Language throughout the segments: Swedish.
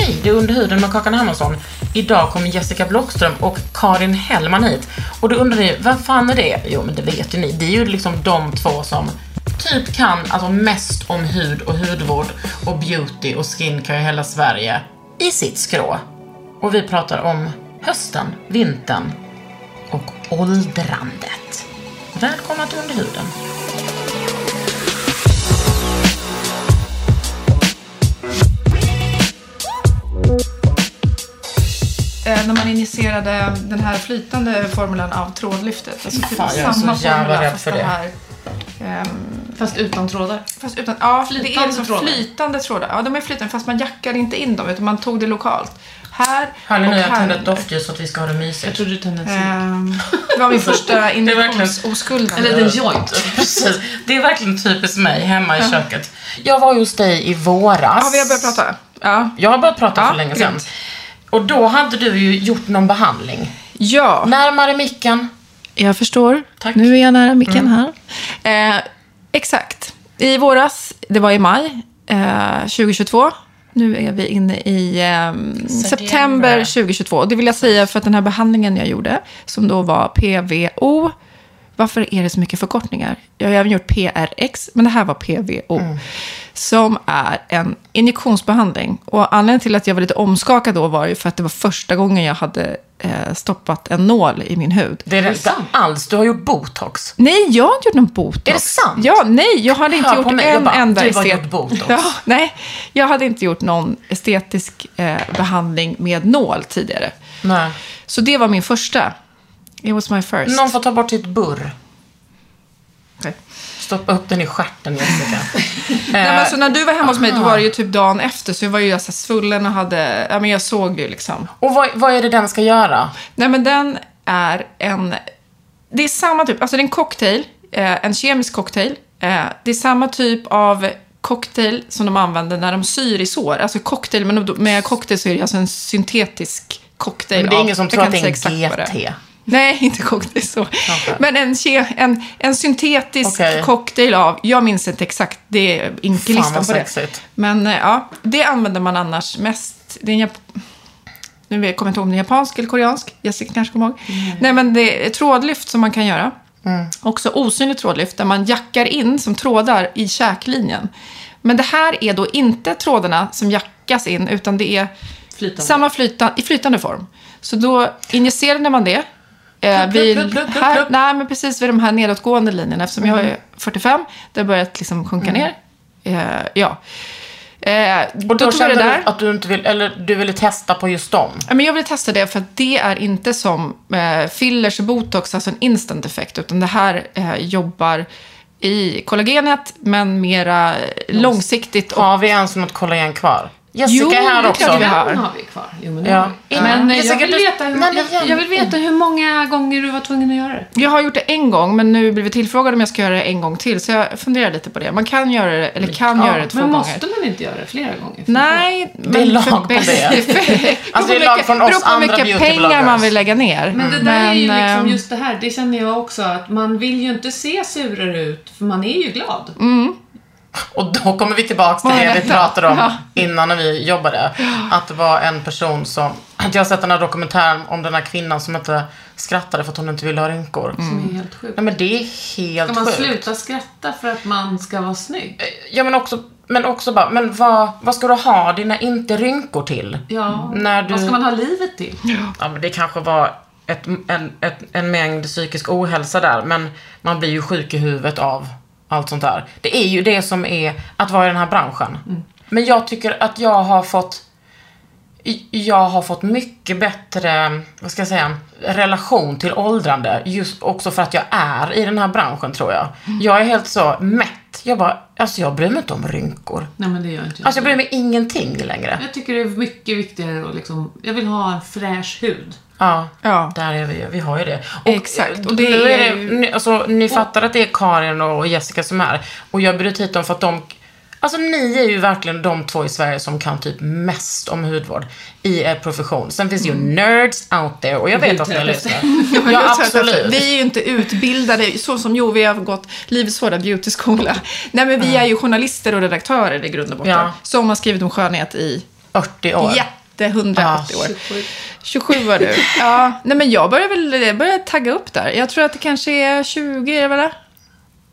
Hej, det är Under huden med Kakan Hermansson. Idag kommer Jessica Blockström och Karin Hellman hit. Och då undrar ni, vem fan är det? Jo, men det vet ju ni. Det är ju liksom de två som typ kan alltså mest om hud och hudvård och beauty och skincare i hela Sverige i sitt skrå. Och vi pratar om hösten, vintern och åldrandet. Välkomna till Under huden. När man initierade den här flytande formulan av trådlyftet. Alltså typ Fan, jag är samma så jävla rädd fast för den det. Här, ehm, Fast utan trådar. fast utan, ja, det är Flytande liksom trådar. flytande trådar. Ja, de är flytande fast man jackade inte in dem utan man tog det lokalt. Här Hör ni och nu, jag här. tände ett doftljus så att vi ska ha det mysigt. Jag trodde du tände en. Ehm, det var min första verkligen- injektionsoskuld. Eller en joint. Precis. Det är verkligen typiskt mig hemma i köket. Jag var hos dig i våras. Ja, vi har börjat prata. Ja. Jag har börjat prata Ja, för länge sedan. Och då hade du ju gjort någon behandling. ja, Närmare micken. jag förstår. Tack. Nu är jag nära micken här. Eh, exakt. I våras, det var i maj eh, 2022. Nu är vi inne i eh, september 2022. Det vill jag säga för att den här behandlingen jag gjorde, som då var PVO. Varför är det så mycket förkortningar? Jag har även gjort PRX, men det här var PVO. Som är en injektionsbehandling. Och anledningen till att jag var lite omskakad då var ju för att det var första gången jag hade eh, stoppat en nål i min hud. Det är det inte alls. Du har gjort botox. Nej, jag har inte gjort någon botox. Är det sant? Ja, nej, jag hade inte Hör gjort en bara, enda du estet- gjort botox. Ja, nej, jag hade inte gjort någon estetisk eh, behandling med nål tidigare. Nej. Så det var min första. It was my first. Någon får ta bort sitt burr. Okej. Stoppa upp den i stjärten, Jessica. Nej, men så när du var hemma hos mig, då var det ju typ dagen efter. Så jag var ju så svullen och hade, ja men jag såg ju liksom. Och vad, vad är det den ska göra? Nej, men den är en... Det är samma typ, alltså det är en cocktail, eh, en kemisk cocktail. Eh, det är samma typ av cocktail som de använder när de syr i sår. Alltså cocktail, men med cocktail så är det alltså en syntetisk cocktail. Men det är ingen som tror att det är en. GT. Nej, inte cocktail så. Men en, ke- en, en syntetisk Okej. cocktail av, jag minns inte exakt, det är inte listan på det. sexigt. Men eh, ja, det använder man annars mest. Det är en nu kommer jag inte ihåg om det är japansk eller koreansk. Jessica kanske kommer ihåg. Nej, men det är trådlyft som man kan göra. Också osynligt trådlyft där man jackar in som trådar i käklinjen. Men det här är då inte trådarna som jackas in, utan det är Flytande. samma flyta, i flytande form. Så då injicerade man det. Eh, vid, här, nej, men precis vid de här nedåtgående linjerna. Eftersom jag är 45, det har börjat liksom sjunka ner. Eh, ja. Eh, Och då, då, kände det där. du att du inte vill, eller du ville testa på just dem? Ja, men jag vill testa det för att det är inte som eh, fillers och botox, alltså en instant effekt. Utan det här eh, jobbar i kollagenet, men mera långsiktigt. Och, Har vi ens något kollagen kvar? Jessica Jo, är här det är också. klart vi har. Har vi kvar. Jo, men det Ja. har. Ja. Men Jessica, jag vill, veta hur, men jag, jag vill veta hur många gånger du var tvungen att göra det. jag har gjort det en gång, men nu blir vi tillfrågade om jag ska göra det en gång till. Så jag funderar lite på det. Man kan göra det, eller kan göra det två men gånger. måste man inte göra det flera gånger? Nej, Det är men lag för på det. bäst- Alltså, det är lag mycket- från oss beror på hur andra mycket pengar man vill lägga ner. Men det där är ju Men, liksom ehm, just det här, det känner jag också att man vill ju inte se surare ut för man är ju glad. Och då kommer vi tillbaka till det vi pratade om Ja. innan när vi jobbade. Att det var en person som, att jag har sett den här dokumentären om den här kvinnan som inte skrattade för att hon inte ville ha rynkor. Som är helt sjukt. Nej men det är helt Ska man sjukt. sluta skratta för att man ska vara snygg? Ja men också, men också bara, men vad, vad ska du ha dina inte rynkor till? Ja, När du- vad ska man ha livet till? Ja, men det kanske var ett, en, ett, en mängd psykisk ohälsa där, men man blir ju sjuk i huvudet av allt sånt där. Det är ju det som är att vara i den här branschen. Men jag tycker att jag har fått jag har fått mycket bättre, vad ska jag säga, relation till åldrande. Just också för att jag är i den här branschen tror jag. Jag är helt så mätt. Jag bara, alltså jag bryr mig inte om rynkor. Nej, men det gör inte jag. Alltså jag bryr mig ingenting längre. Jag tycker det är mycket viktigare att liksom, jag vill ha en fräsch hud. Ja. Ja. Där är vi Vi har ju det. Exakt, Och och det är är det, ni, alltså, ni fattar att det är Karin och Jessica som är. Och jag bjöd hit dem för att de... Alltså ni är ju verkligen de två i Sverige som kan typ mest om hudvård i er profession. Sen finns ju nerds out there och jag vet att ni lyssnar. Ja, absolut. Vi är ju inte utbildade, så som jo, vi har gått Livets Hårda Beauty-skola. Nej, men vi är ju journalister och redaktörer i grund och botten. Ja. Som har skrivit om skönhet i 40 år. Jätte 180 Ja, år. 27 var du. Ja, nej men jag börjar väl jag börjar tagga upp där. Jag tror att det kanske är 20, är det väl det?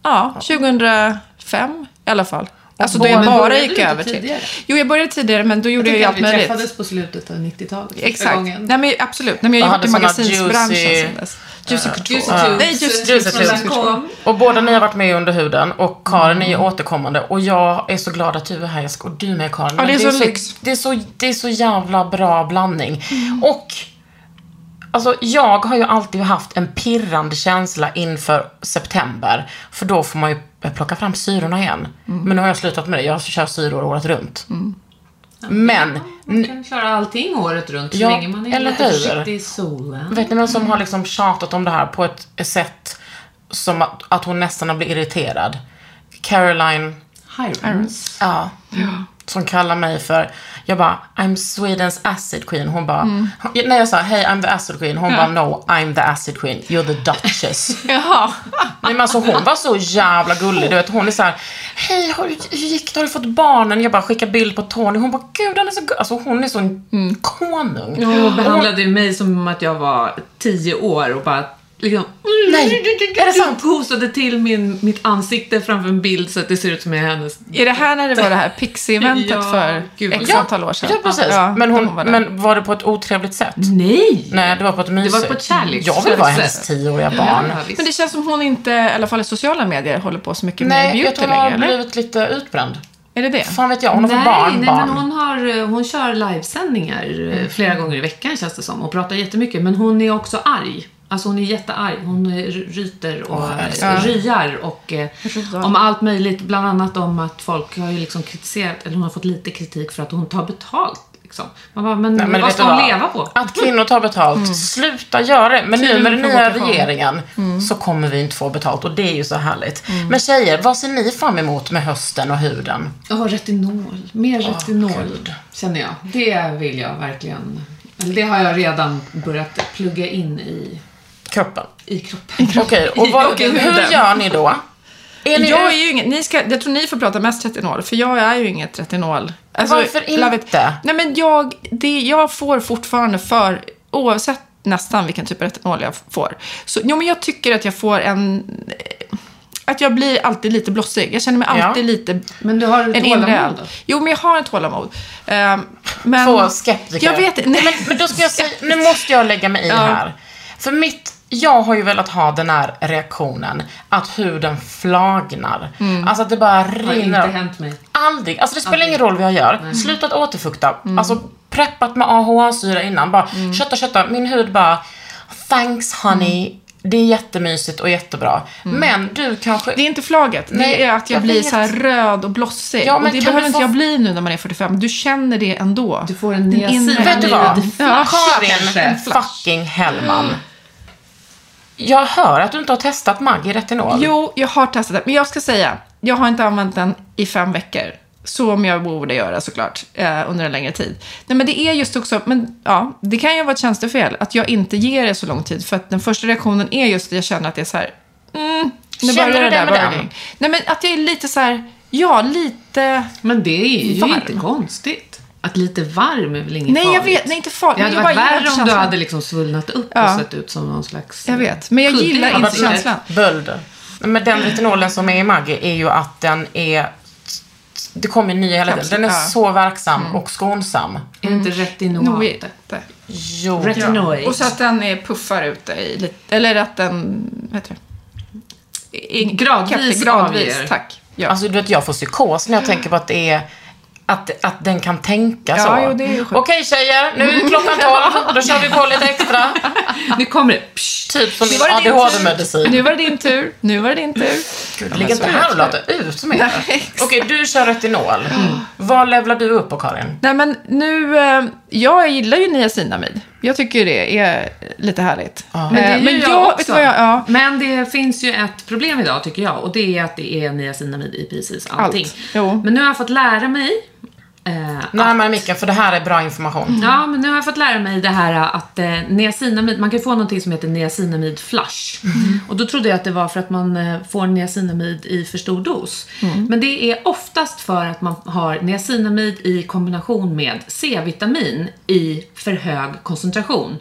Ja, 2005 i alla fall. Alltså då jag bara gick inte över till... tidigare? Jo, jag började tidigare, men då gjorde jag, ju tycker allt att vi möjligt. träffades på slutet av 90-talet. första Exakt. Nej, men absolut. Nej, men jag Jag har gjort i magasinsbranschen juicy- sen dess. Juicy Couture. Ja. Nej, just Juicy. Och båda ni har varit med under huden och Karin är ju återkommande och jag är så glad att du är här och du med Karin. Ja, Men det är så lyx. Det är så, det är så jävla bra blandning. Och Alltså jag har ju alltid haft en pirrande känsla inför september. För då får man ju plocka fram syrorna igen. Men nu har jag slutat med det. Jag kör syror året runt. Men, Man kan köra allting året runt så Ja, länge man är eller lite hur? försiktig i solen. vet ni vem som har liksom tjatat om det här på ett sätt som att, att hon nästan blir irriterad? Caroline Hirons. Ja. Som kallar mig för, jag bara, I'm Swedens acid queen. Hon bara, när jag sa, hej I'm the acid queen. Hon bara, no, I'm the acid queen. You're the duchess. Jaha. Nej, men alltså hon var så jävla gullig. Du vet, hon är så här, hej har du, hur gick det? Har du fått barnen? Jag bara skickar bild på Tony. Hon bara, gud han är så gullig. Alltså hon är så en konung. Hon behandlade ju mig som att jag var tio år och bara liksom... Nej, är det sant? Gosade till min, mitt ansikte framför en bild så att det ser ut som jag är hennes... Är det här när det var det här Pixie-eventet Ja, för gud, x antal år sedan? Ja, precis. Ja, men, hon, var men var det på ett otrevligt sätt? Nej! Nej, det var på ett mysigt. var på ett kärleksfullt Jag vill vara hennes tioåriga barn. Ja. Men det känns som hon inte, i alla fall i sociala medier, håller på så mycket med Nej, jag beauty tror hon har längre, blivit lite utbränd. Är det det? Fan vet jag, hon har fått nej, barn, nej, barn. men hon, har, eh, hon kör livesändningar eh, Mm. flera gånger i veckan känns det som och pratar jättemycket. Men hon är också arg. Alltså hon är jättearg. Hon eh, ryter och jag eh, ryar och eh, om allt möjligt. Bland annat om att folk har ju liksom kritiserat, eller hon har fått lite kritik för att hon tar betalt. Liksom. Man bara, men, Nej, men vad ska hon vad? leva på? Att kvinnor tar betalt, sluta göra det. Men nu med den nya regeringen så kommer vi inte få betalt och det är ju så härligt. Men tjejer, vad ser ni fram emot med hösten och huden? Ja, retinol. Mer retinol, gud. känner jag. Det vill jag verkligen. Det har jag redan börjat plugga in i, Kroppen. i kroppen. Okej, och vad, Och i hur gör ni då? Är ni Jag är ju ingen, ni ska, jag tror ni får prata mest retinol, för jag är ju inget retinol. Alltså, Varför inte? Nej men jag, det, jag får fortfarande för, oavsett nästan vilken typ av retinol jag får. Så, jo men jag tycker att jag får en, att jag blir alltid lite blossig. Jag känner mig Ja. alltid lite Men du har en tålamod? Jo men jag har ett tålamod. Ehm, men, Två skeptiker. Jag vet nej, Men, men då ska jag säga, nu måste jag lägga mig i Ja. här. För mitt, jag har ju velat ha den här reaktionen att huden flagnar. Alltså att det bara Det har inte rinner. hänt mig. Aldrig. Alltså det spelar ingen roll vad jag gör. Slutat återfukta. Alltså preppat med AHA-syra innan. Bara kötta, kötta. Min hud bara, thanks honey. Det är jättemysigt och jättebra. Men du kanske... Det är inte flaget. Nej, det är att jag, jag blir vet. så här röd och blossig. Ja, och men det kan behöver du inte få- jag bli nu när man är 45. Du känner det ändå. Du får en Din inre- niacin. Vet du vad? Ja. Karin fucking Hellman. Jag hör att du inte har testat Maggi retinol. Jo, jag har testat det. Men jag ska säga, jag har inte använt den i fem veckor. Som jag borde göra såklart, eh, under en längre tid. Nej, men det är just också, men ja, det kan ju vara ett tjänstefel att jag inte ger det så lång tid. För att den första reaktionen är just att jag känner att det är så här, mm, nu Känner börjar du det det där med den? Nej, men att jag är lite så här, Ja, lite... Men det är ju Varm. inte konstigt. Att lite varm är väl inget Nej, jag farligt? vet. Nej, inte farligt. Det hade Jag varit värre om känslan. du hade liksom svullnat upp Ja. och sett ut som någon slags... Jag vet, men jag kudde gillar inte ansiktet. känslan. Bölder. Men den retinolen som är i Maggi är ju att den är det kommer nya hela tiden. Den är Ja. Mm. så verksam och skonsam. Är inte retinoate? Noite. Jo. Retinoid. Och så att den är puffar ut i lite, eller att den, vad heter det? Gradvis gradvis, avger. tack. Ja. Alltså du vet, jag får psykos när jag tänker på att det är att, att den kan tänka Ja, så. jo, det är ju sjukt. Okej tjejer, nu är klockan 12. Då kör vi på lite extra. Nu kommer det. Psh. Typ som din ADHD-medicin. Nu var det din tur. Nu var det din tur. Gud, ligg inte här och låta ut. Nej, Okej, du kör retinol. Vad levlar du upp på Karin? Nej, men nu... Jag gillar ju niacinamid. Jag tycker det är lite härligt. Ja. Men det är ju men jag, jag, också. jag, ja. Men det finns ju ett problem idag tycker jag och det är att det är niacinamid i precis allting. Allt. Jo. Men nu har jag fått lära mig eh, Närmare micken, för det här är bra information. Ja, men nu har jag fått lära mig det här att eh, niacinamid, man kan få någonting som heter niacinamid flush. Och då trodde jag att det var för att man eh, får niacinamid i för stor dos. Men det är oftast för att man har niacinamid i kombination med C-vitamin i för hög koncentration.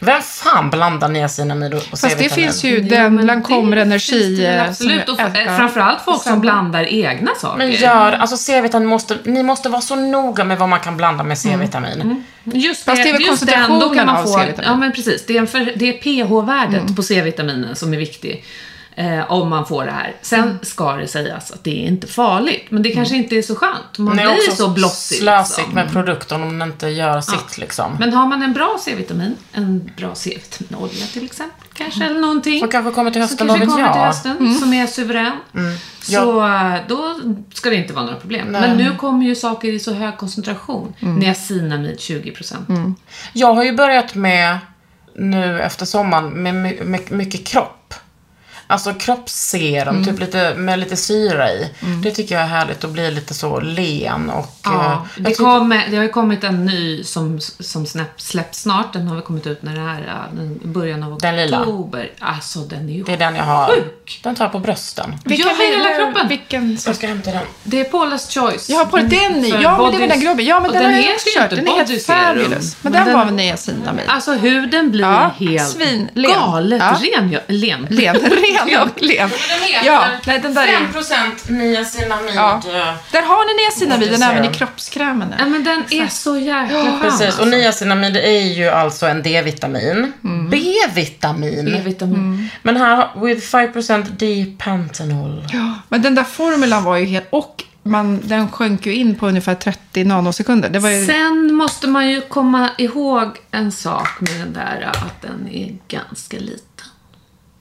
Vem fan blandar niacinamid och Fast det C-vitamin? finns ju Ja, den Energi. Absolut, och framförallt folk som blandar egna saker. Men gör, alltså C-vitamin måste, ni måste vara så noga med vad man kan blanda med C-vitamin. Just Fast det är väl just den, då koncentrationen kan man av få, C-vitamin. Ja, men precis. Det är, en för, det är pH-värdet Mm. på C-vitaminen som är viktig. Eh, om man får det här. Sen Mm. ska det sägas att det är inte farligt. Men det kanske inte är så skönt. Man är blir också så blossig. slösigt liksom. med produkten om den inte gör sitt liksom. Men har man en bra C-vitamin, en bra C-vitaminolja till exempel, kanske, eller någonting. Som kanske kommer till hösten, vad vet kommer till jag. hösten, Mm. som är suverän. Så eh, då ska det inte vara några problem. Men nu kommer ju saker i så hög koncentration. Mm. Niacinamid 20%. Jag har ju börjat med, nu efter sommaren, med my- my- mycket kropp. Alltså kroppsserum, Mm. typ lite, med lite syra i. Det tycker jag är härligt att bli lite så len och... eh, Ja, jag det, kommer, det har ju kommit en ny som, som släpps snart. Den har väl kommit ut när det här är den början av Den lila. oktober. Alltså den är ju Det är den jag har. sjuk. Den tar jag på brösten. Jag har hela kroppen. Vilken Jag ska hämta den. Det är Paula's Choice. Jag har på den i. För Ja, men det var den grubben. Ja, men den, den har jag också kört. Den är helt fabulous. Men, Men den, den- var väl niacinamid. Alltså huden blir Ja, helt svin, len. galet Ja. ren. len. Len, ren len. Ja, nej, den där är... 5% niacinamid. Ja. Där har ni niacinamiden även i kroppskrämen. Ja, men den är så jäkla skön. Precis, alltså. och niacinamid är ju alltså en D-vitamin. B-vitamin. B-vitamin. Men här, with 5% D-pantenol. Men den där formulan var ju helt... Och man, den sjönk ju in på ungefär 30 nanosekunder. Det var ju... Sen måste man ju komma ihåg en sak med den där, att den är ganska liten.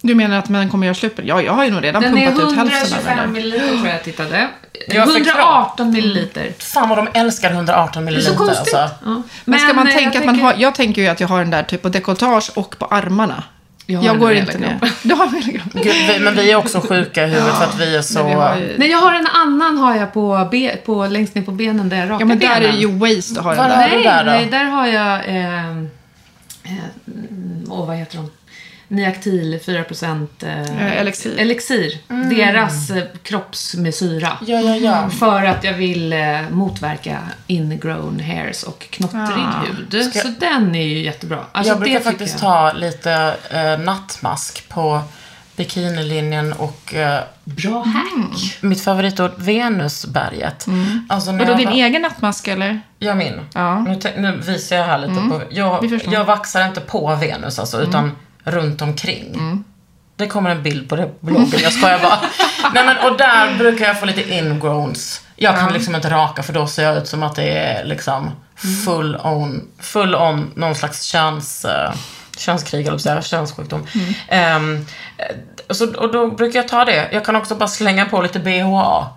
Du menar att man kommer göra slut på det? Ja, jag har ju nog redan Den är pumpat ut hälften av 125 den där. milliliter tror jag jag tittade. Ja, för 118 milliliter. Fan vad de älskar 118 Det är milliliter så konstigt. alltså. Ja. Men ska man eh, tänka att man tänker- har... Jag tänker ju att jag har den där typ på dekolletage och på armarna. Jag har Jag den går inte ner. Du har den kroppen. Gud, vi, men vi är också sjuka i huvudet för att vi är så... Men vi har ju... Nej, jag har en annan har jag på, be, på längst ner på benen där jag rakar Ja, men där är benen. det ju waste att ha den där. är Nej, där nej, där har jag... Eh, eh, åh, vad heter de? Niactil 4% eh, elixir. elixir. Deras eh, kroppsmesyra. Ja, ja, ja. För att jag vill eh, motverka ingrown hairs och knottrig Ah. hud. Ska- Så den är ju jättebra. Alltså, jag brukar faktiskt jag. ta lite eh, nattmask på bikinilinjen och eh, Bra hack. mitt favoritord Venusberget. Alltså när Och då jag din var- egen nattmask eller? Ja, min. Ja. Nu, nu visar jag här lite på... vi Jag, jag vaxar inte på Venus alltså, utan runt omkring. Det kommer en bild på det på bloggen, jag skojar bara. Nej men och där brukar jag få lite ingrowns. Jag kan liksom inte raka för då ser jag ut som att det är liksom full on, full on någon slags köns, uh, könskrig eller säga, könssjukdom. Ehm, eh, så, och då brukar jag ta det. Jag kan också bara slänga på lite BHA.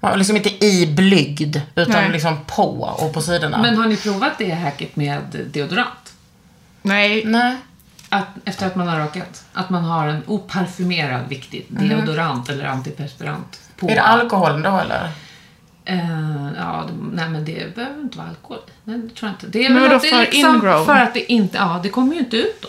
Man liksom inte i blygd, utan Nej. liksom på och på sidorna. Men har ni provat det hacket med deodorant? Nej. Nej. Att, efter att man har rakat. Att man har en oparfumerad viktig deodorant eller antiperspirant. På, Är det alkoholen då eller? Eh, ja, det, nej men det behöver inte vara alkohol. Nej, det tror jag inte. Det är Men väl att det för liksom ingrown? för att det inte, ja det kommer ju inte ut då.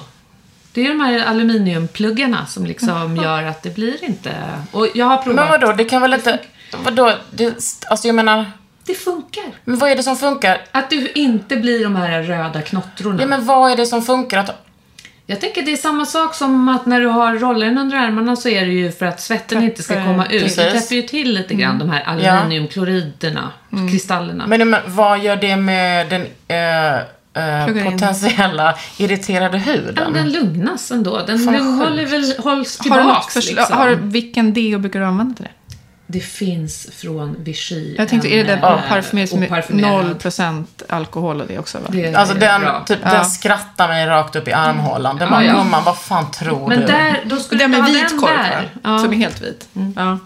Det är de här aluminiumpluggarna som liksom gör att det blir inte, och jag har provat. Men vadå, det kan väl inte... vadå? Det, alltså jag menar, Det funkar. men vad är det som funkar? Att du inte blir de här röda knottrorna. Ja, men vad är det som funkar? Att, Jag tänker det är samma sak som att när du har rollen under armarna så är det ju för att svetten inte ska Täpper. komma ut. Precis. Det täpper ju till lite grann de här aluminiumkloriderna, kristallerna. men, men vad gör det med den Plugga in. potentiella irriterade Ja, huden? men den lugnas ändå. Den Fan, håller väl, hålls Har du något tillbaks förslag? liksom. Har, vilken deo brukar du använda till det? Det finns från Vichy. Jag tänkte, är det den en, eh, parfymerad som är oparfumerad. 0% alkohol och det också va? Det Alltså den, bra. typ, den skrattar mig rakt upp i armhålan. Den Ja, bara, ja. gumman vad fan tror Men du? där, då skulle Den med ha vit den korv va? Ja, Som är helt vit. Ja,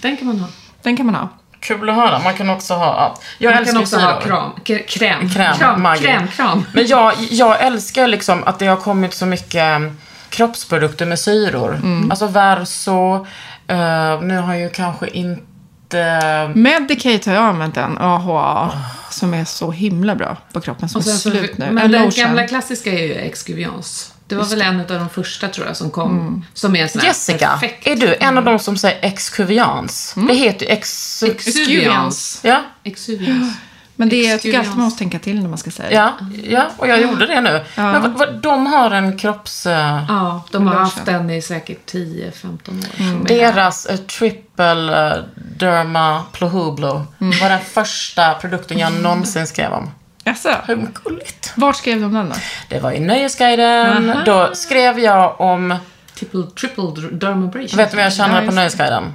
den kan man ha. den kan man ha. Kul att höra. Man kan också ha... ja. Jag Man älskar kan också ha kram. K- kräm. Kräm, kram, kräm, kram. Men jag, jag älskar liksom att det har kommit så mycket mm, kroppsprodukter med syror. Mm. Alltså Verso. Eh, nu har ju kanske inte... Medicate har jag använt en, AHA, som är så himla bra på kroppen som Och är slut nu. Men en den lotion. gamla klassiska är ju Excuviance. Det var väl en av de första tror jag som kom. Som är en sån här Jessica, perfekt- Mm. är du en av de som säger exkuvians? Det heter ju ex... Exuviance. Ja, Exuviance. Men det är, jag tycker alltid man måste tänka till när man ska säga det. ja, ja, och jag gjorde det nu. Men vad, vad, de har en kropps... eh, Ja, de har haft den i säkert 10-15 år. Mm. är- Deras uh, triple uh, derma plohublo Mm. var den första produkten jag någonsin skrev om. Jaså? Hur gulligt? Vart skrev de den då? Det var i Nöjesguiden. Aha. Då skrev jag om... Triple, triple dermabrasion. Vet du vad jag tjänade Ja, på Nöjesguiden?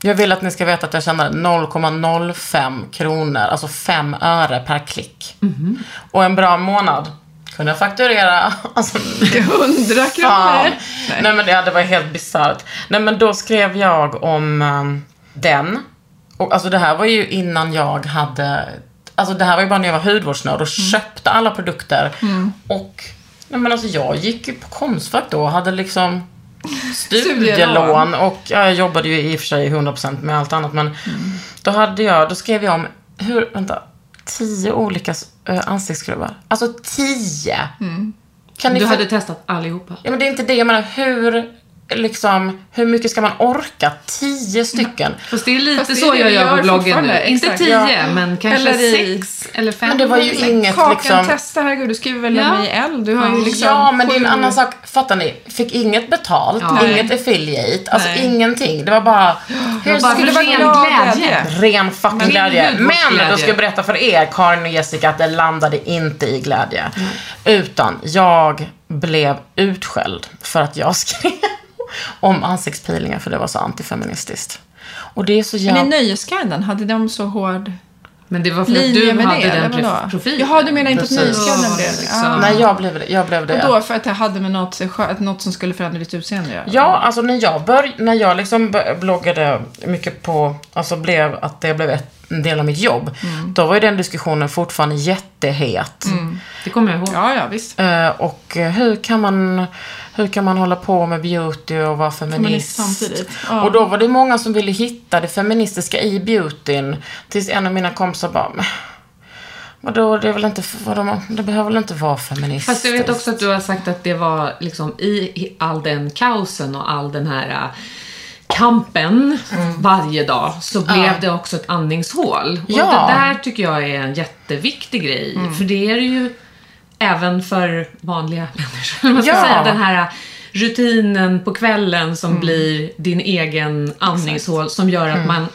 Jag vill att ni ska veta att jag tjänade 0,05 kronor, alltså 5 öre per klick. Mhm. Och en bra månad kunde jag fakturera. Alltså, 100 fan. kronor? Nej. men det, det var helt bisarrt. Nej men då skrev jag om um, den. Och alltså det här var ju innan jag hade, alltså det här var ju bara när jag var hudvårdsnörd och Mm. köpte alla produkter. Och, nej men alltså jag gick ju på Konstfack då och hade liksom studielån och ja, jag jobbade ju i och för sig 100% med allt annat men då hade jag, då skrev jag om hur, vänta, tio olika uh, ansiktsskruvar. Alltså tio! Kan ni Du hade testat allihopa. Ja, men det är inte det. Jag menar, hur, liksom, hur mycket ska man orka? Tio stycken? Fast det är lite Fast det så det jag gör på bloggen nu. Inte tio, Ja. men kanske Eller i- sex eller fem. Men det var ju inget Kakan liksom... testa, herregud, du skriver väl Ja. i L? Du har ju liksom Ja, men det är en annan sak. Fattar ni? Fick inget betalt, Ja. inget affiliate, alltså Nej. ingenting. Det var bara... Hur bara skulle vara ren glad glädje. Ren fucking Men glädje. Men då ska jag berätta för er, Karin och Jessica, att det landade inte i glädje. Utan jag blev utskälld för att jag skrev om ansiktspeelingar för det var så antifeministiskt. Och det är så Men jävla... i Nöjesguiden, hade de så hård Men det var för att du med hade det? den prof- profilen. Jaha, du menar inte att Precis. Nöjesguiden blev det? Liksom. Ah. Nej, jag blev det. Jag blev det. Och då för att jag hade med något, något som skulle förändra ditt utseende att göra? Ja, alltså när jag bör, när jag liksom bloggade mycket på, alltså blev att det blev ett, en del av mitt jobb. Då var ju den diskussionen fortfarande jättehet. Det kommer jag ihåg. Ja, ja, visst. Eh, och hur kan man, hur kan man hålla på med beauty och vara Feminist feminist? samtidigt. Ja. Och då var det många som ville hitta det feministiska i beautyn. Tills en av mina kompisar bara, "Men, vadå, det är väl inte, vadå, det behöver väl inte vara feministiskt? Fast jag vet också att du har sagt att det var liksom i i all den kaosen och all den här äh, kampen varje dag så blev det också ett andningshål. Och Ja. det där tycker jag är en jätteviktig grej. För det är det ju även för vanliga människor. Man ska Ja. säga den här rutinen på kvällen som blir din egen andningshål som gör att man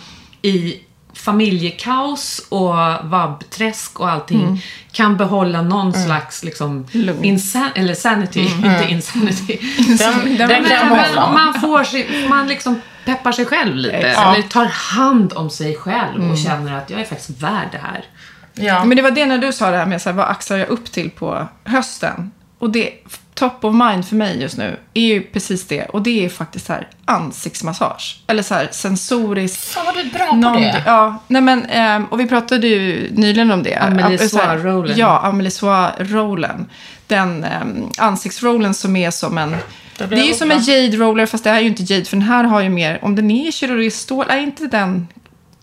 i familjekaos och vabbträsk och allting kan behålla någon slags liksom insan- eller sanity, inte insanity. Den, den, Den- Men, men man får sig, man liksom peppar sig själv lite. Exakt. Eller tar hand om sig själv och känner att jag är faktiskt värd det här. Ja. Men det var det när du sa det här med så här, vad axlar jag upp till på hösten? Och det, top of mind för mig just nu, är ju precis det. Och det är faktiskt så här ansiktsmassage. Eller så här sensorisk. Fan vad du är bra på någon- det. Ja, nej men, ehm, och vi pratade ju nyligen om det. Amelie här- Soir-rollen. Ja, Amelie Soir-rollen. Den um, ansiktsrollen som är som en... Det, är ju som en jade roller, fast det här är ju inte jade, för den här har ju mer, om den är kirurgiskt stål, är inte den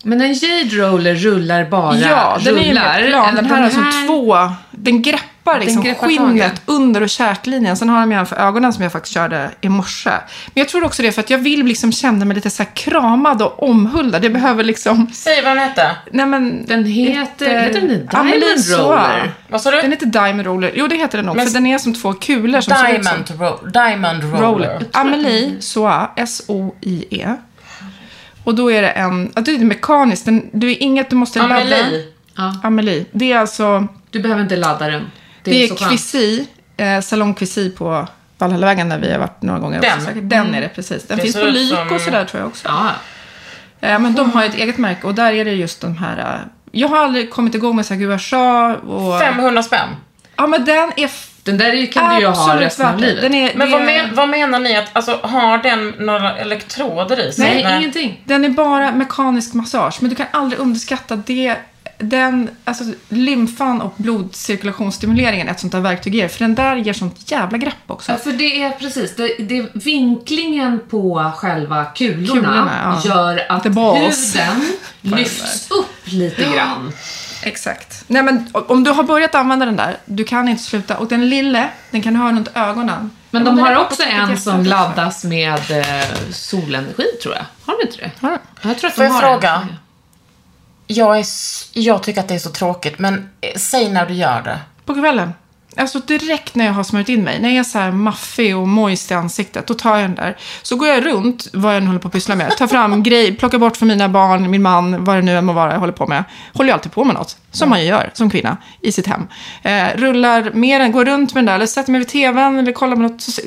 Men en jade roller rullar bara Ja, den är ju rullar. plan. Den här har Den alltså två... Den greppar liksom greppar skinnet taget. under och käklinjen. Sen har de ju en för ögonen som jag faktiskt körde i morse. Men jag tror också det för att jag vill liksom känna mig lite så här kramad och omhuldad. Jag behöver liksom... Säg vad den hette. Nej men... Den heter, heter den Amelie Diamond Soa. Roller? Vad sa du? Den heter Diamond Roller. Jo, det heter den nog. Men- För den är som två kulor som ser ut som... Diamond, ro Diamond Roller. Roller. Amelie Soa, S-O-I-E. Och då är det en... Ja, det är mekaniskt. Den, det är inget du måste ladda. Amelie. Ja. Amelie. Det är alltså... Du behöver inte ladda den. Det Det är, är. Kvisi, eh, Salong Kvisi på Valhallavägen där vi har varit några gånger. Den? Också, säkert. den är det precis. Den Det finns på ut Lyk som- och sådär tror jag också. Ja. Eh, men de har ett eget märke och där är det just de här... eh, jag har aldrig kommit igång med så här gua sha och... 500 spänn. Ja, men den är Den där kan du ju ha resten av livet. Den är, Men vad, är- men, vad menar ni? att alltså, Har den några elektroder i sig? Nej, ingenting. Den är bara mekanisk massage, men du kan aldrig underskatta det. Den, alltså lymfan och blodcirkulationsstimuleringen är ett sånt där verktyg ger, för den där ger sånt jävla grepp också. Ja, för det är precis, det, det, vinklingen på själva kulorna, Kulorna, ja. gör att huden lyfts upp lite grann. Exakt. Nej men om du har börjat använda den där, du kan inte sluta. Och den lille, den kan du ha runt ögonen. Men de har också en som laddas med eh, solenergi, tror jag. Har de inte det? Jag tror att Får de jag har fråga? En. Jag, är, jag tycker att det är så tråkigt, men eh, säg när du gör det. På kvällen. Alltså direkt när jag har smörjt in mig, när jag är så här maffig och moist i ansiktet, då tar jag den där. Så går jag runt, vad jag nu håller på att pyssla med, tar fram grej, plockar bort för mina barn, min man, vad det nu än må vara jag håller på med. Håller ju alltid på med något, som man ju gör som kvinna i sitt hem. Eh, rullar mer än, går runt med den där, eller sätter mig vid tvn eller kollar på något. Så,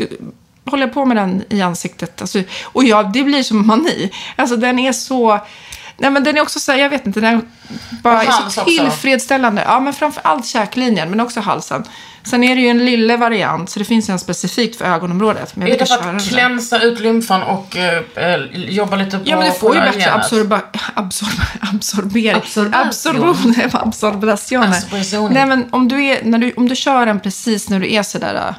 håller jag på med den i ansiktet. Alltså, och ja, det blir som mani. Alltså den är så... Nej men den är också så här, jag vet inte, den är bara är så också. tillfredsställande. Ja, men framför allt käklinjen, men också halsen. Sen är det ju en lille variant, så det finns en specifikt för ögonområdet. Men jag Är det för att klänsa ut lymfan och eh, eh, jobba lite på Ja, men det får ju bättre absorba, absorbering. Absorbation. Absorbo- Absorbazione. Absorbazione. Nej, men om du, är, när du, om du kör den precis när du är sådär, äh,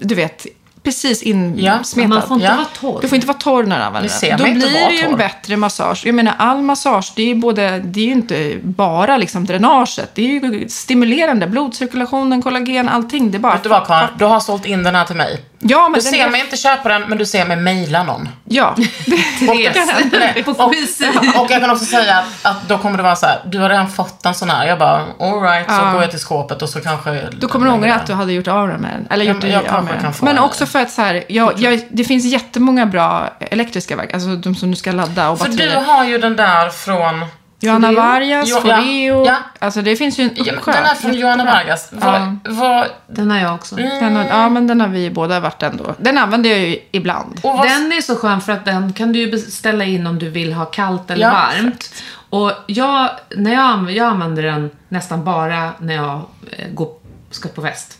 du vet, precis insmetad. Man får inte Ja. vara torr. Du får inte vara torr när du använder den. Då blir det ju en bättre massage. Jag menar, all massage, det är ju, både, det är ju inte bara liksom dränaget. Det är ju stimulerande. Blodcirkulationen, kollagen, allting. Det är bara... Vet du vad Karin? Du har sålt in den här till mig. Ja, men Du den ser är- mig inte köpa den, men du ser mig mejla någon. Ja. Nej, och, quizet. och jag kan också säga att, att då kommer det vara så här, du har redan fått en sån här. Jag bara, alright, så Ja. går jag till skåpet och så kanske... Då kommer du ångra att du hade gjort av dig med den. Eller gjort dig jag av med den. Men en- också för att så här, jag, jag, det finns jättemånga bra elektriska verk. Alltså de som du ska ladda och För batterier. du har ju den där från... Johanna? Vargas. Foreo. Ja. Alltså det finns ju en Ja, uppsjö. den är från Johanna Vargas. Vad, Ja. vad, Den har jag också. Den har, ja, men den har vi båda varit ändå. Den använder jag ju ibland. och vad, Den är så skön för att den kan du ju beställa in om du vill ha kallt eller Ja, varmt. Och jag, när jag, jag använder den nästan bara när jag eh, går, ska på fest.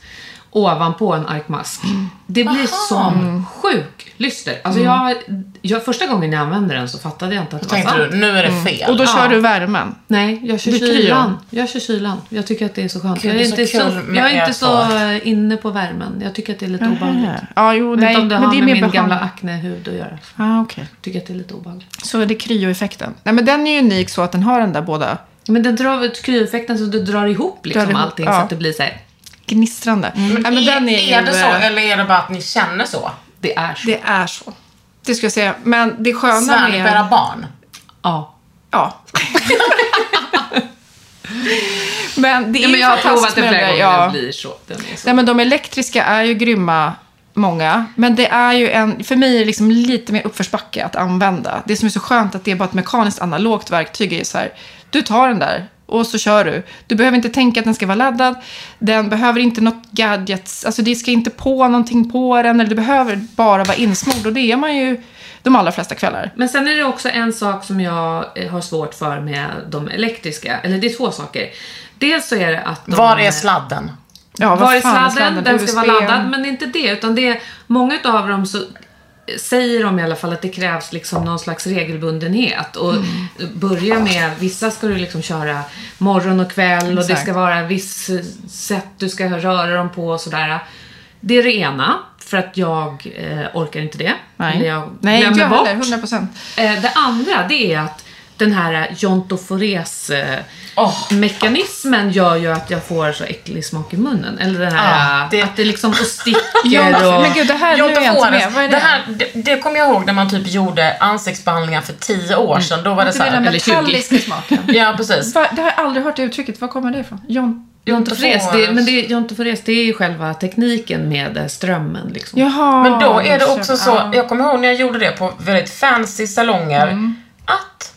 Ovanpå en arkmask. Det blir som sjuk lyster. Alltså jag, jag, första gången jag använde den så fattade jag inte att det var sant. du, nu är det fel. Och då Ja. kör du värmen. Nej, jag kör Det kylan. Jag kör kylan. Jag tycker att det är så skönt. Gud, jag är, det är så inte så, med jag är inte så inne på värmen. Jag tycker att det är lite obehagligt. Ja, jo, nej. om det men har det är med mer min gamla behagligt. aknehud att göra. Ah, okej. Jag tycker att det är lite obehagligt. Så det är kryoeffekten. Nej, men den är ju unik så att den har den där båda Men den drar ut kryoeffekten så du drar ihop liksom Drar ihop, allting ja. så att det blir så här. Gnistrande. Nej, men är, den är, är ju, det så, eller är det bara att ni känner så? Det är så. Det är så. Det ska jag säga. Men det sköna era med... barn? Ja. Ja. men det är ja men jag har provat det med flera gånger ja. den blir så. Den är så. Nej, men de elektriska är ju grymma, många. Men det är ju en, för mig är det liksom lite mer uppförsbacke att använda. Det som är så skönt att det är bara ett mekaniskt analogt verktyg är så här, du tar den där och så kör du. Du behöver inte tänka att den ska vara laddad. Den behöver inte något gadgets, alltså det ska inte på någonting på den. Eller det behöver bara vara insmord och det är man ju de allra flesta kvällar. Men sen är det också en sak som jag eh, har svårt för med de elektriska. Eller det är två saker. Dels så är det att de... Var är sladden? Ja, vad Var är sladden? Den ska vara laddad, men det är inte det. Utan det är, många av dem så säger de i alla fall att det krävs liksom någon slags regelbundenhet. Och Mm. börja med, vissa ska du liksom köra morgon och kväll och det Exakt. ska vara viss sätt du ska röra dem på och sådär. Det är det ena, för att jag eh, orkar inte det. Eller Nej, jag Nej inte jag bort. heller, 100 procent. Eh, det andra, det är att den här jontofores eh, Åh. mekanismen gör ju att jag får så äcklig smak i munnen. Eller den här Ja, det- att det liksom och sticker Ja, och... men gud, det här, nu är jag inte med. Vad är det? det, här, det, det kommer jag ihåg när man typ gjorde ansiktsbehandlingar för tio år sedan. Då var det det så är den här. eller 20. metalliska smaken. Ja, precis. Va, det har jag aldrig hört det uttrycket. Var kommer det ifrån? John... Jontofores, det, men det, jontofores, det är ju själva tekniken med eh, strömmen. Liksom. Jaha. Men då är det också så, Ja. jag kommer ihåg när jag gjorde det på väldigt fancy salonger, Mm. att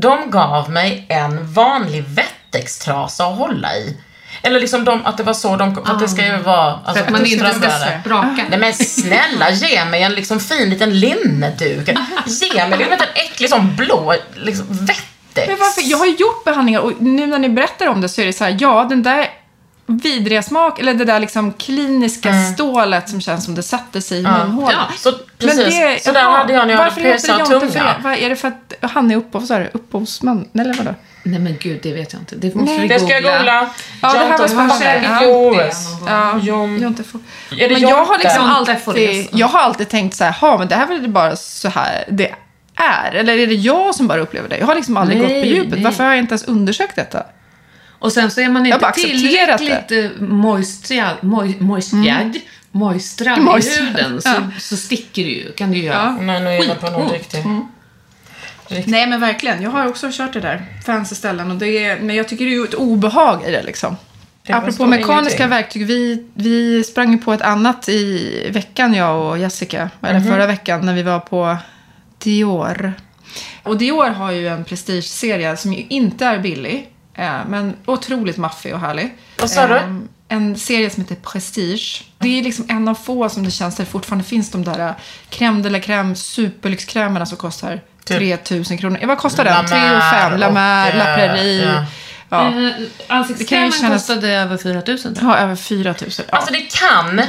de gav mig en vanlig vettextrasa att hålla i. Eller liksom de, att det var så de, för att det ska ju vara alltså, För att man inte ska spraka. Nej men snälla, ge mig en liksom fin liten linneduk. Ge mig liksom en äcklig sån blå liksom, vettex. Men varför? Jag har ju gjort behandlingar och nu när ni berättar om det så är det så här, ja den där vidriga smak, eller det där liksom kliniska stålet som känns som det satte sig i munhålan. Ja, så precis. så där hade jag när jag hade varför heter det piercat Jonte för tunga. det? Vad Är det för att han är här, upphovsman? Eller vadå? Nej men gud, det vet jag inte. Det måste Nej. vi Det ska jag googla. Ja, det här var Jonte spännande. Ja, Jonte det Men jag har Jonte? liksom Jonte alltid, resa. jag har alltid tänkt så här, ha men det här är väl bara så här det är? Eller är det jag som bara upplever det? Jag har liksom aldrig Nej, gått på djupet. nej. Varför har jag inte ens undersökt detta? Och sen så är man inte tillräckligt eh, moistrad, moj, moistrad, moistrad i huden så, ja. så sticker det ju. Kan du göra. Nej, nu är på något riktigt. Nej men verkligen, jag har också kört det där. Fancy ställen. Och det är, men jag tycker det är ju ett obehag i det liksom. Det Apropå mekaniska ingenting. verktyg. Vi, vi sprang ju på ett annat i veckan, jag och Jessica. Eller Mhm. förra veckan när vi var på Dior. Och Dior har ju en prestigeserie som ju inte är billig. Eh, Men otroligt maffig och härlig. Vad sa du? Eh, En serie som heter Prestige. Det är liksom en av få som det känns där det fortfarande finns de där eh, crème de la crème superlyxkrämerna som kostar Typ 3000 kronor. Vad kostar den? La 3 och 5. Mer La Mer, La eh, Prairie. ja. Ja. Eh, Det kan ju Ansiktskrämen kännas- kostade över 4000. Ja, över 4000. Ja. Alltså det kan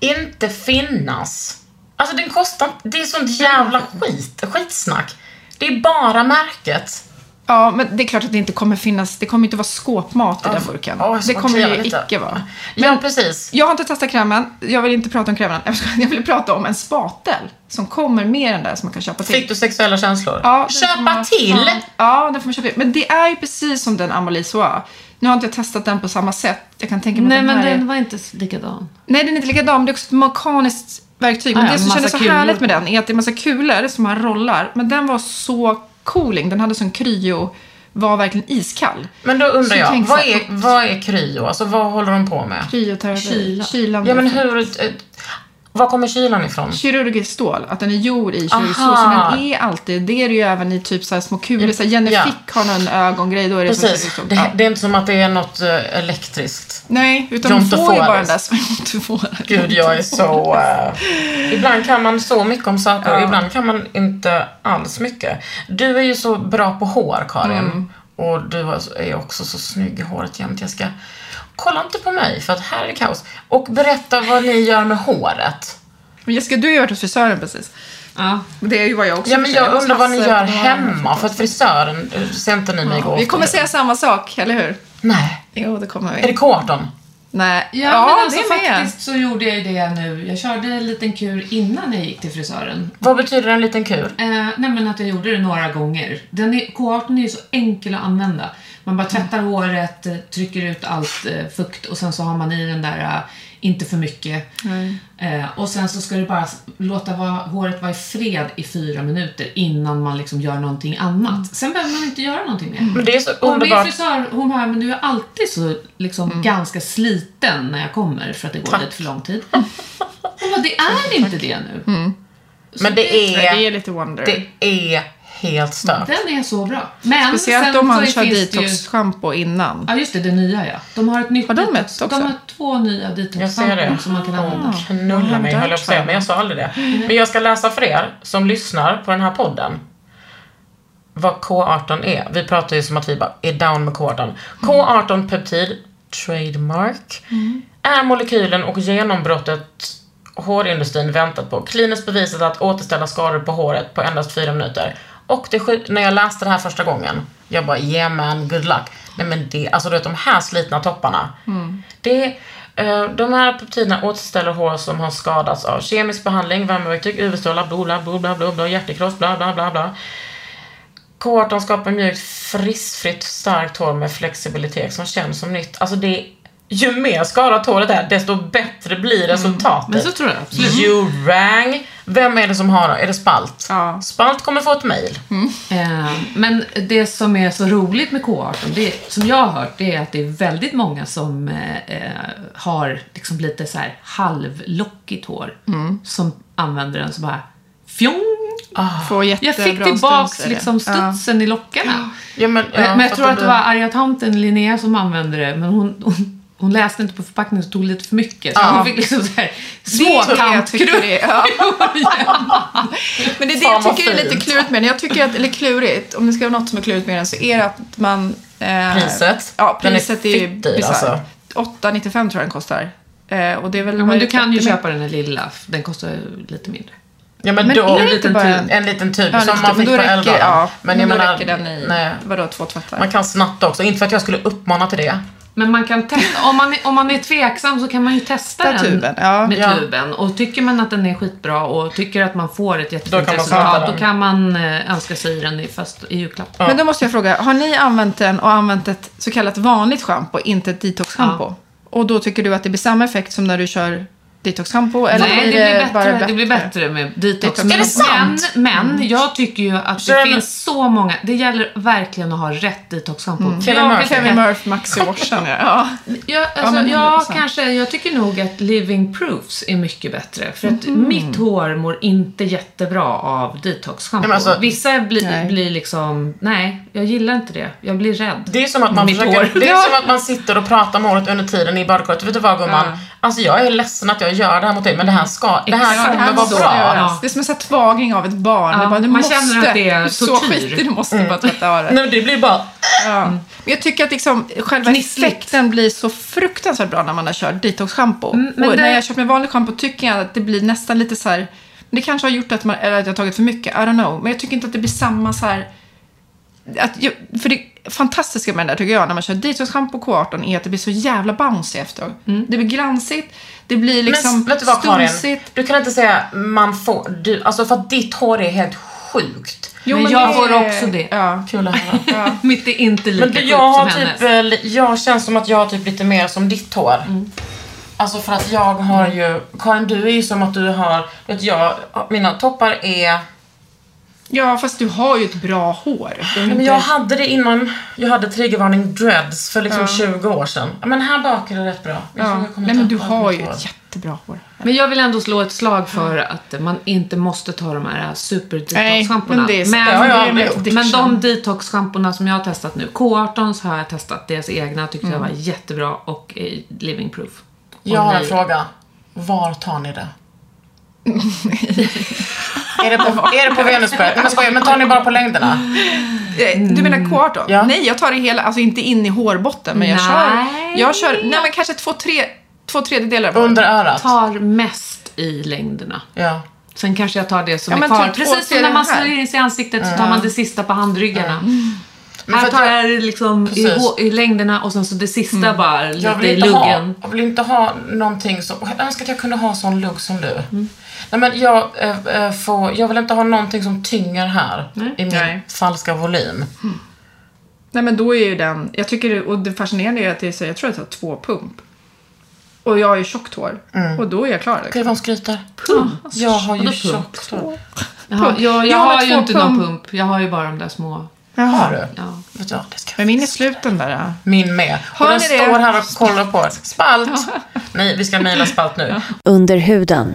inte finnas. Alltså den kostar Det är sånt jävla skit. Skitsnack. Det är bara märket. Ja, men det är klart att det inte kommer finnas, det kommer inte vara skåpmat i den burken. Jag det kommer ju icke vara. ja, precis. Jag har inte testat krämen, jag vill inte prata om krämen. Jag vill prata om en spatel som kommer med den där som man kan köpa till. Fick du sexuella känslor? Ja, Köpa man- till? Ja, den får man köpa till. Men det är ju precis som den Amalie Soa. Nu har inte jag testat den på samma sätt. Jag kan tänka mig Nej att den men den är... var inte likadan. Nej, den är inte likadan. men Det är också ett mekaniskt verktyg. Men Ah, ja, det som kändes så kulor härligt med den är att det är massa kulor som man rollar. Men den var så cooling. Den hade sån kryo, var verkligen iskall. Men då undrar Så jag, tänk vad är, vad är kryo? Alltså vad håller de på med? Kryoterapi. Kyla. Kylan. Ja men hur... Var kommer kylan ifrån? Kirurgiskt stål, att den är gjord i kirurgiskt stål. Så den är alltid, det är det ju även i typ så små kulor. Så Jenny Ja. Fick har någon ögongrej, då är det som Precis. liksom, Det, ja. det är inte som att det är något eh, elektriskt. Nej, utan John de får ju bara den där som John Tofores. Gud, jag är så... eh, ibland kan man så mycket om saker och ibland kan man inte alls mycket. Du är ju så bra på hår, Karin. Mm. Och du är också så snygg i håret jämt. Jag ska... Kolla inte på mig, för att här är det kaos. Och berätta vad ni gör med håret. Men Jessica, du har ju varit hos frisören precis. Ja. Det är ju vad jag också Ja, men jag undrar vad ni gör hemma, för att frisören eh, ser inte ni mig gå Vi kommer säga samma sak, eller hur? Nej. Jo, det kommer Är det vi. K18? Nej. Ja, Ja, men alltså det är faktiskt så gjorde jag ju det nu. Jag körde en liten kur innan jag gick till frisören. Vad betyder en liten kur? Eh, nej men att jag gjorde det några gånger. Den är, K18 är ju så enkel att använda. Man bara tvättar håret, eh, trycker ut allt eh, fukt och sen så har man i den där, eh, inte för mycket. Eh, och sen så ska du bara låta håret vara i fred i fyra minuter innan man liksom gör någonting annat. Sen behöver man inte göra någonting mer. Men det är så Och min underbart. frisör, hon bara, men du är alltid så liksom ganska sliten när jag kommer för att det går Tack. lite för lång tid. Hon bara, det är inte det nu. Men det det är, är lite wonder. det är helt stört. Den är så bra. Men Speciellt sen om man kör finns det ju- detox-schampo innan. Ja, just det, det nya ja. De har ett nytt Har de detox- ett också? De har två nya Jag ser det. detox-schampon som man kan använda. Knulla mig höll jag på att säga, men jag sa aldrig det. Men jag ska läsa för er som lyssnar på den här podden vad K18 är. Vi pratar ju som att vi bara är down med K18. K18 peptid, trademark, är molekylen och genombrottet hårindustrin väntat på. Kliniskt bevisat att återställa skador på håret på endast fyra minuter. Och det när jag läste det här första gången, jag bara yeah man, good luck. Nej men det, alltså du vet de här slitna topparna. Det, eh, de här peptiderna återställer hår som har skadats av kemisk behandling, värmeverktyg, UV-strålar, bla bla bla bla hjärtekross, bla bla bla bla. K18 skapar mjukt, frissfritt, starkt hår med flexibilitet som känns som nytt. Alltså det ju mer skadat håret är, desto bättre blir resultatet. Men så tror jag absolut. You rang. Vem är det som har Är det Spalt? Ja. Spalt kommer få ett mail. Eh, men det som är så roligt med K18, det, som jag har hört, det är att det är väldigt många som eh, eh, har liksom lite så här halvlockigt hår. Som använder den så bara fjong. Får Jag fick tillbaks det. liksom studsen i lockarna. Ja, men, ja, men jag tror att det var arga tanten Linnea som använde det, men hon, hon, hon läste inte på förpackningen så tog lite för mycket. Så hon fick liksom så här är. Ja. Men det är det Fan, jag tycker är lite klurigt med. Jag tycker att, eller klurigt, om det ska vara något som är klurigt med den så är det att man... Eh, Priset? Ja, Den är priset är, ju alltså. 8,95 tror jag den kostar. Eh, och det är väl... Ja, men du kan ju 30 köpa den lilla, den kostar ju lite mindre. Ja men, Men då, är det en, inte liten bara tub, en- en liten tub Ja, som man men fick på räcker, Elva. ja, men men då menar, räcker den i, nej, vadå, två tvättar? man kan snatta också. Inte för att jag skulle uppmana till det. Men man kan testa, om man, är- om man är tveksam så kan man ju testa Ta den tuben, ja. med Ja. tuben. Och tycker man att den är skitbra och tycker att man får ett jättefint Då resultat, då kan man eh, önska sig den i, fast, i julklapp. Men då måste jag fråga, har ni använt den och använt ett så kallat vanligt schampo, inte ett detox-schampo? Och då tycker du att det blir samma effekt som när du kör detox-schampo? Eller Nej, det blir blir, bara bättre, det blir bättre med detox. Detox. Är det sant? Men, men jag tycker ju att det finns så många, det gäller verkligen att ha rätt detox-schampo. För Kevin jag kan Kevin Murphy Maxi Washen, ja. ja. Ja, alltså, ja 100%. kanske. Jag tycker nog att Living Proofs är mycket bättre. För att Mm. mitt hår mår inte jättebra av detox-shampoo. Men alltså- Vissa blir, Nej. blir liksom, nej, jag gillar inte det. Jag blir rädd. Det är som att man, försöker, det är Ja. som att man sitter och pratar med håret under tiden i badkaret. Vet du vad gumman? Ja. Alltså jag är ledsen att jag gör det här mot dig men det här ska, det här kommer Det vara bra. Ja. Det är som en sån tvagning av ett barn. Ja, det bara, du man måste, känner att det är du är så skitig, du måste bara tvätta håret. Nej, det blir bara... Ja. Men jag tycker att liksom, själva Gnissligt. effekten blir så fruktansvärt bra när man har kört detox-shampoo. Mm, det- när jag kört med vanlig shampoo tycker jag att det blir nästan lite så här... Det kanske har gjort att, man, eller att jag har tagit för mycket, I don't know. Men jag tycker inte att det blir samma så här... Att för det fantastiska med det där tycker jag, när man kör detox-shampoo K18 är att det blir så jävla bouncy efteråt. Mm. Det blir glansigt, det blir liksom men vet du vad Karin? Du kan inte säga man får, du, alltså för att ditt hår är helt sjukt. Jo, Men jag det får också det. Ja. Kul att höra. Mitt är inte lika Men du, jag har som hennes. typ, li- jag känns som att jag har typ lite mer som ditt hår. Alltså för att jag har ju, Karin du är ju som att du har, vet jag, mina toppar är, ja, fast du har ju ett bra hår. Är men jag hade det innan, jag hade triggervarning dreads för liksom 20 år sedan. Ja, Men här bak är det rätt bra. Jag Ja. jag Nej, men du har ju hår. ett jättebra hår. Men jag vill ändå slå ett slag för att man inte måste ta de här super Nej, detox-schampona. men men, addiction. men de detox-schampona som jag har testat nu, K18 så har jag testat deras egna, tyckte jag var jättebra och Living Proof. Och Jag har en fråga. Var tar ni det? Är, det på, är det på Venusberget? Nej men skojar, men tar ni bara på längderna? Eh, Du menar K18? Ja. Nej, jag tar det hela, alltså inte in i hårbotten, men jag Nej. kör, jag kör, nej men kanske två, tre, två tredjedelar. Under örat? tar mest i längderna. Ja. Sen kanske jag tar det som Ja, är kvar. typ Precis som när man smörjer in sig i ansiktet så tar man det sista på handryggarna. Men för Här tar jag- det liksom i, i längderna och sen så det sista bara lite Jag vill, i inte ha, luggen. jag vill inte ha någonting som... Jag önskar att jag kunde ha sån lugg som du. Mm. Nej men jag, äh, får, jag vill inte ha någonting som tynger här i min Nej. falska volym. Nej men då är ju den, jag tycker och det fascinerande är att det är så, jag tror att jag tar två pump. Och jag har ju tjockt hår. Och då är jag klar. Gud Liksom. vad hon skryter. Jag har ju pump? tjockt hår. Jaha, jag, jag, Jag har har ju två inte någon pump. pump. Jag har ju bara de där små. Har du? Ja. Vet du det ska Men min är slut den där. ja. Min med. Har och den står här och kollar på det. Spalt! Nej, vi ska mejla spalt nu. Under huden.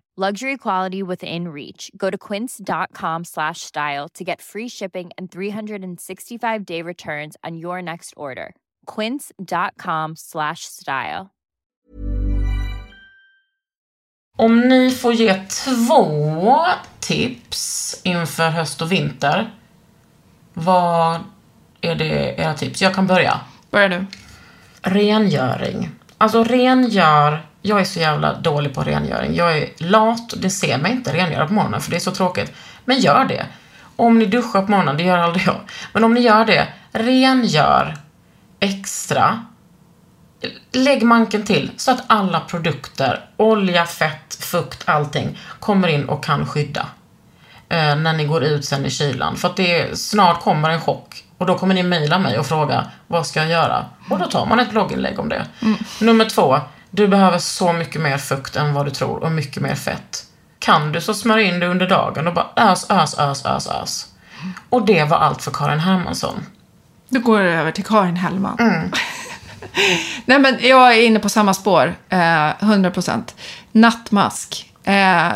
Luxury quality within reach. Go to quince.com slash style to get free shipping and 365 day returns on your next order. Quince.com slash style. Om ni får ge två tips inför höst och vinter, vad är det era tips? Jag kan börja. Börja du. Rengöring. Alltså rengör, jag är så jävla dålig på rengöring. Jag är lat, det ser mig inte rengöra på morgonen för det är så tråkigt. Men gör det. Om ni duschar på morgonen, det gör aldrig jag. Men om ni gör det, rengör extra. Lägg manken till så att alla produkter, olja, fett, fukt, allting kommer in och kan skydda. Eh, när ni går ut sen i kylan. För att det snart kommer en chock. Och då kommer ni mejla mig och fråga, vad ska jag göra? Och då tar man ett blogginlägg om det. Nummer två, du behöver så mycket mer fukt än vad du tror och mycket mer fett. Kan du så smörj in det under dagen och bara ös, ös, ös, ös, ös. Och det var allt för Karin Hermansson. Då går det över till Karin Hellman. Nej, men jag är inne på samma spår. Eh, 100%. Nattmask. Eh,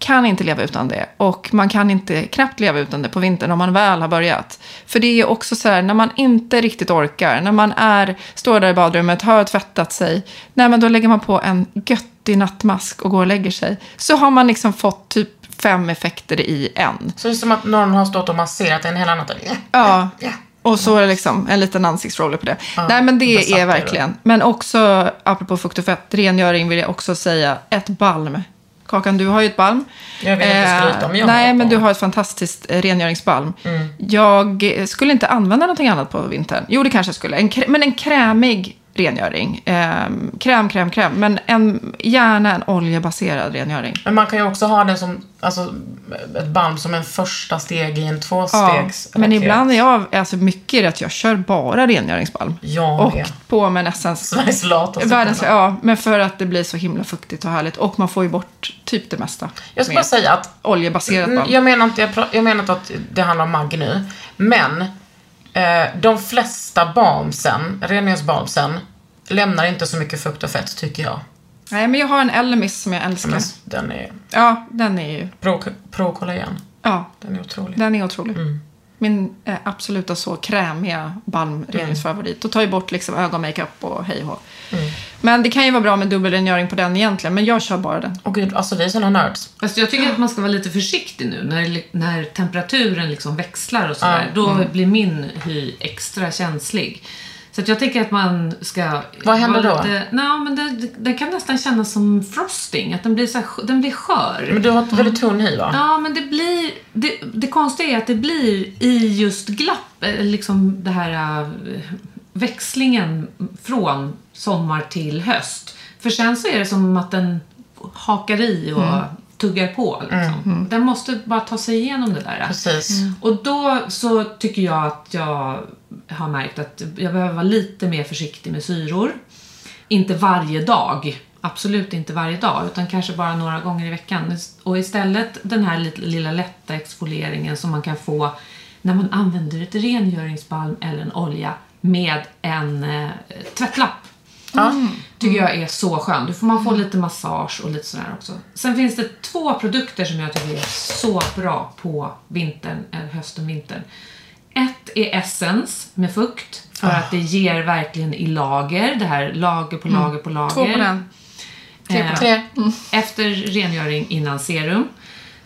kan inte leva utan det. Och man kan inte knappt leva utan det på vintern om man väl har börjat. För det är också så här, när man inte riktigt orkar, när man är, står där i badrummet, har tvättat sig, nej men då lägger man på en göttig nattmask och går och lägger sig. Så har man liksom fått typ fem effekter i en. Så det är som att någon har stått och masserat en hela natten. Ja. Ja. Och så är det liksom en liten ansiktsroller på det. Nej, men det är verkligen. Men också, apropå fukt och fett, rengöring vill jag också säga, ett balm. Kakan, du har ju ett balm. Jag vill inte skryta, men jag har Nej, men du har ett fantastiskt eh, rengöringsbalm. Mm. Jag eh, skulle inte använda någonting annat på vintern. Jo, det kanske jag skulle. En, men en krämig rengöring. Ehm, kräm, kräm, kräm. Men en, gärna en oljebaserad rengöring. Men man kan ju också ha den som, alltså, ett balm som en första steg i en Ja, tvåstegs men raket. ibland är jag, alltså mycket att jag kör bara rengöringsbalm. Jag och med. på med nästan Sveriges lataste Världens, kvinna. ja, men för att det blir så himla fuktigt och härligt. Och man får ju bort typ det mesta. Jag ska bara säga att Oljebaserat Mm, balm. Jag menar inte, jag, jag menar inte att det handlar om Maggi nu. Men eh, de flesta balmsen, rengöringsbalmsen, lämnar inte så mycket fukt och fett tycker jag. Nej, men jag har en Elemis som jag älskar. Men den är Ja, den är ju... pro, pro kollagen. Ja, Den är otrolig. den är otrolig. Mm. Min eh, absoluta så krämiga balmrengöringsfavorit. Och tar ju bort liksom ögonmakeup och hej och. Mm. Men det kan ju vara bra med dubbelrengöring på den egentligen. Men jag kör bara den. Och gud, alltså vi är såna nerds. Fast jag tycker att man ska vara lite försiktig nu när, när temperaturen liksom växlar och sådär. Ja, Då blir min hy extra känslig. Så att jag tänker att man ska... Vad händer då? Lite, nej, men det, det kan nästan kännas som frosting. Att den blir, så här, den blir skör. Men du har ett väldigt tunn hy va? Ja, men det blir... Det, det konstiga är att det blir i just glapp, eh, liksom det här äh, växlingen från sommar till höst. För sen så är det som att den hakar i och tuggar på. Liksom. Den måste bara ta sig igenom det där. Precis. Och då så tycker jag att jag har märkt att jag behöver vara lite mer försiktig med syror. Inte varje dag. Absolut inte varje dag, utan kanske bara några gånger i veckan. Och istället den här lilla, lilla lätta exfolieringen som man kan få när man använder ett rengöringsbalm eller en olja med en eh, tvättlapp. Tycker jag är så skön. Då får man få lite massage och lite sådär också. Sen finns det två produkter som jag tycker är så bra på vintern, eller hösten, vintern. Ett är Essence med fukt. För att det ger verkligen i lager. Det här lager på lager på lager. Två på den. Tre på Tre. Efter rengöring innan serum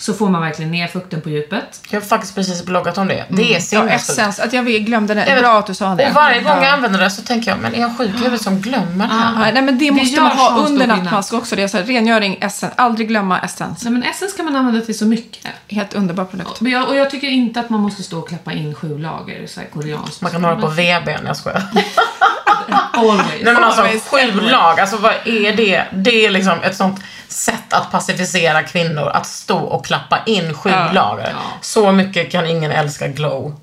så får man verkligen ner fukten på djupet. Jag har faktiskt precis bloggat om det. Det är Ja, sinnessjukt. Essence. Att jag glömde det. Jag. Bra att du sa det. Och varje gång jag Ja. använder det så tänker jag, men är jag sjuk huvudet som glömmer det här? Ja, nej, men det måste gör man ha under nattmask också. Det är så här, rengöring, essence. Aldrig glömma essence. Nej, men Essence kan man använda till så mycket. Helt underbar produkt. Men jag, och jag tycker inte att man måste stå och klappa in sju lager så här koreanskt. Man kan ha det på VBn, jag skojar. Always. Nej men alltså sju lag, alltså vad är det? Det är liksom ett sånt sätt att pacificera kvinnor, att stå och klappa in sju Ja, ja. Så mycket kan ingen älska glow.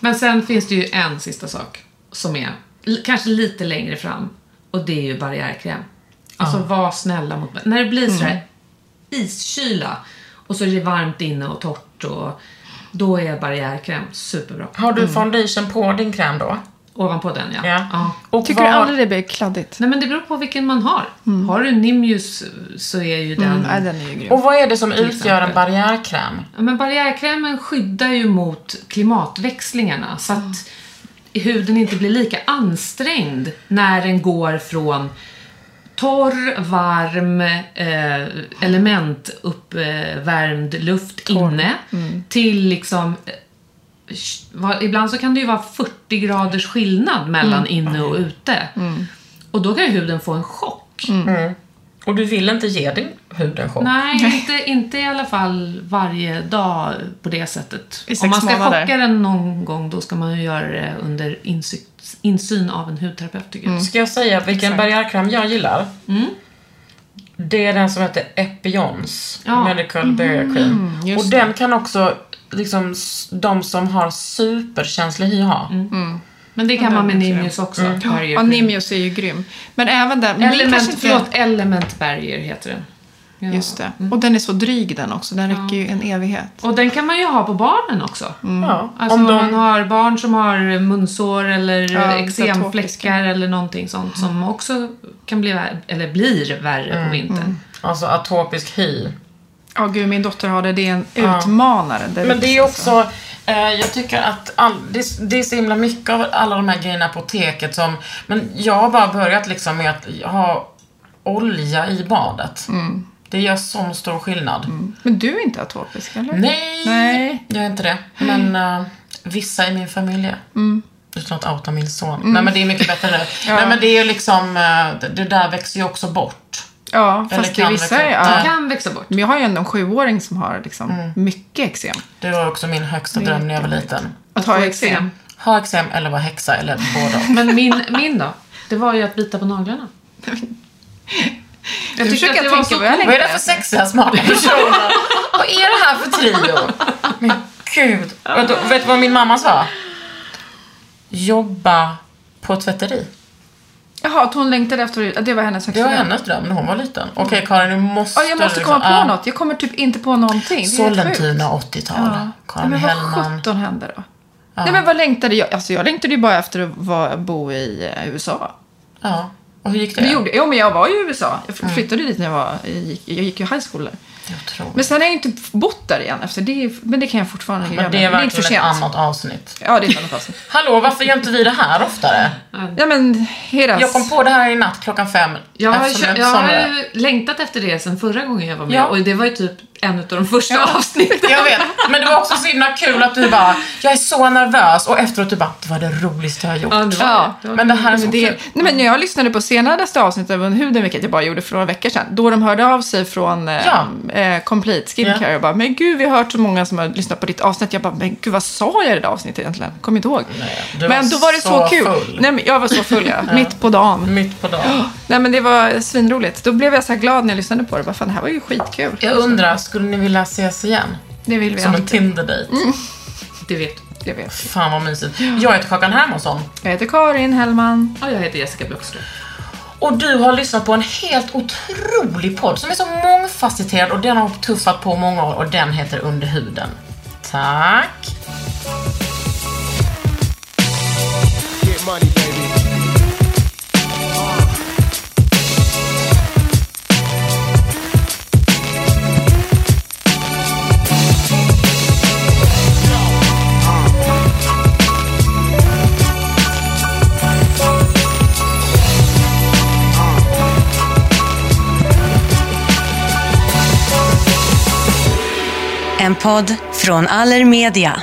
Men sen finns det ju en sista sak som är kanske lite längre fram och det är ju barriärkräm. Alltså var snälla mot När det blir sådär iskyla och så är det varmt inne och torrt och då är barriärkräm superbra. Har du foundation på din kräm då? Ovanpå den ja. Ja. ja. Och Tycker vad- du aldrig det blir kladdigt? Nej men det beror på vilken man har. Har du Nimius så är ju den... Mm, nej, den är ju grym. Och vad är det som utgör en barriärkräm? Ja, men barriärkrämen skyddar ju mot klimatväxlingarna så att huden inte blir lika ansträngd när den går från torr, varm, eh, elementuppvärmd luft inne till liksom eh, Ibland så kan det ju vara 40 graders skillnad mellan inne och ute. Och då kan ju huden få en chock. Och du vill inte ge din hud en chock? Nej, inte, inte i alla fall varje dag på det sättet. I sex Om man ska månader. chocka den någon gång, då ska man ju göra det under insyn, insyn av en hudterapeut, tycker jag. Ska jag säga vilken barriärkräm jag gillar? Det är den som heter Epions Ja. Medical Barrier Cream. just och den kan också, liksom, de som har superkänslig hy ha. Men det kan man med Nimius också. Mm. Ja. Nimius är ju grym. Men även den. Element, förlåt, Element Barrier heter den. Ja. Just det. Och den är så dryg den också. Den räcker ju en evighet. Och den kan man ju ha på barnen också. Ja. Alltså Om om, de, man har barn som har munsår eller Ja, eksemfläckar eller någonting sånt som också kan bli, eller blir värre på vintern. alltså atopisk hy. Ja, gud, min dotter har det. Det är en utmanare. Det Men det är alltså. också, eh, jag tycker att all, det, det är så himla mycket av alla de här grejerna på apoteket som, men jag har bara börjat liksom med att ha olja i badet. Det gör sån stor skillnad. Men du är inte atopisk, eller? Nej, Nej. jag är inte det. Men eh, vissa i min familj är. Mm. Utan att outa min son. Nej men det är mycket bättre nu. Nej men det är ju liksom, eh, det, det där växer ju också bort. Ja, Eller fast det kan är vissa... växa. Ja. Kan växa bort. Men jag har ju ändå en sjuåring som har liksom mycket eksem. Det var också min högsta dröm när jag var liten. Att ha eksem. Ha eksem eller vara häxa eller båda. Men min, min då? Det var ju att bita på naglarna. Jag tyckte försöker att det var tänka så vad jag Vad är det för sexiga, smarta personer? vad är det här för trio? Men gud. Vet du, vet du vad min mamma sa? Jobba på tvätteri. Jaha, att hon längtade efter att det var hennes Det högsta var dröm. hennes dröm när hon var liten. Okej Karin, du måste... Ja, jag måste liksom- komma på ja. något. Jag kommer typ inte på någonting. Det är helt sjukt. Sollentuna 80-tal. Ja. Karin Nej, men Hellman. vad sjutton hände då? Nej, men vad längtade jag? Alltså, jag längtade ju bara efter att vara, bo i eh, USA. Ja. Och hur gick det? Det gjorde, jo, men jag var i USA. Jag flyttade dit när jag var... Jag gick, jag gick ju high school där. Tror. Men sen har jag inte bott där igen efter det. Men det kan jag fortfarande göra. Men det är verkligen ett annat avsnitt. Ja, det är ett annat avsnitt. Hallå, varför gör inte vi det här oftare? Ja, men. Jag kom på det här i natt klockan fem. Jag har, jag, jag har längtat efter det sen förra gången jag var med. Ja. Och det var ju typ en av de första avsnitten. Jag vet, men det var också så himla kul att du bara, jag är så nervös och efteråt du bara, det var det roligaste jag har gjort. Ja, det var Ja. det. Men det här är så det, kul. nej, men när jag lyssnade på senaste avsnittet av Huden, vilket jag bara gjorde för några veckor sedan, då de hörde av sig från eh, Ja. eh, Complete Skincare Ja. och bara, men gud, vi har hört så många som har lyssnat på ditt avsnitt. Jag bara, men gud, vad sa jag i det där avsnittet egentligen? Kommer inte ihåg. du men då var det så, så kul. full. Nej, men jag var så full, ja. Mitt på dagen. Mitt på dagen. Nej, men det var svinroligt. Då blev jag så här glad när jag lyssnade på det. Bara, fan, det här var ju skitkul. Jag undrar, skulle ni vilja ses igen? Det vill vi Som en alltid. Tinder-dejt? Det vet du. Jag vet. Fan vad mysigt. Jag heter Kakan Hermansson. Jag heter Karin Hellman. Ja, jag heter Jessica Blockström. Och du har lyssnat på en helt otrolig podd som är så mångfacetterad och den har tuffat på många år och den heter Under huden. Tack! Money, baby. En podd från Allermedia.